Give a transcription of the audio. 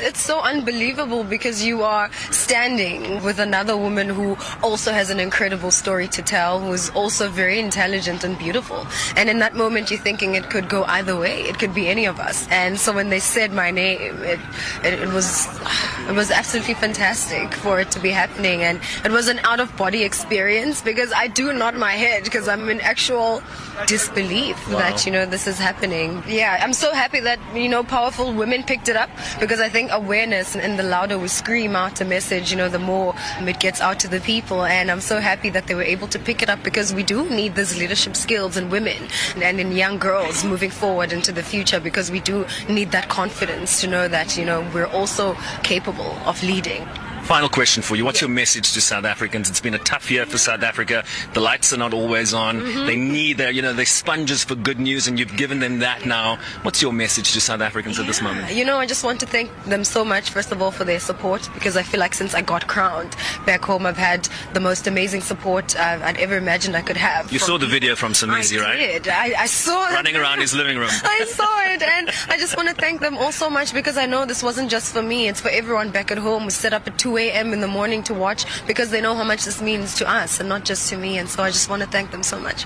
It's so unbelievable because you are standing with another woman who also has an incredible story to tell, who is also very intelligent and beautiful. And in that moment, you're thinking it could go either way. It could be any of us. And so when they said my name, it, it, it was it was absolutely fantastic for it to be happening. And it was an out of body experience because I do nod my head because I'm in actual disbelief Wow. that you know this is happening. Yeah, I'm so happy that you know powerful women picked it up because I think awareness and the louder we scream out a message, you know, the more it gets out to the people. And I'm so happy that they were able to pick it up because we do need these leadership skills in women and in young girls moving forward into the future because we do need that confidence to know that you know we're also capable of leading. Final question for you. What's your message to South Africans? It's been a tough year for South Africa. The lights are not always on. Mm-hmm. They need their, you know, they're sponges for good news and you've given them that now. What's your message to South Africans at this moment? You know, I just want to thank them so much, first of all, for their support because I feel like since I got crowned back home, I've had the most amazing support uh, I'd ever imagined I could have. You saw the people. video from Samizi, I right? Did. I, I saw it. Running around his living room. I saw it, and I just want to thank them all so much because I know this wasn't just for me; it's for everyone back at home who set up a 2 a.m. in the morning to watch because they know how much this means to us and not just to me. And so I just want to thank them so much.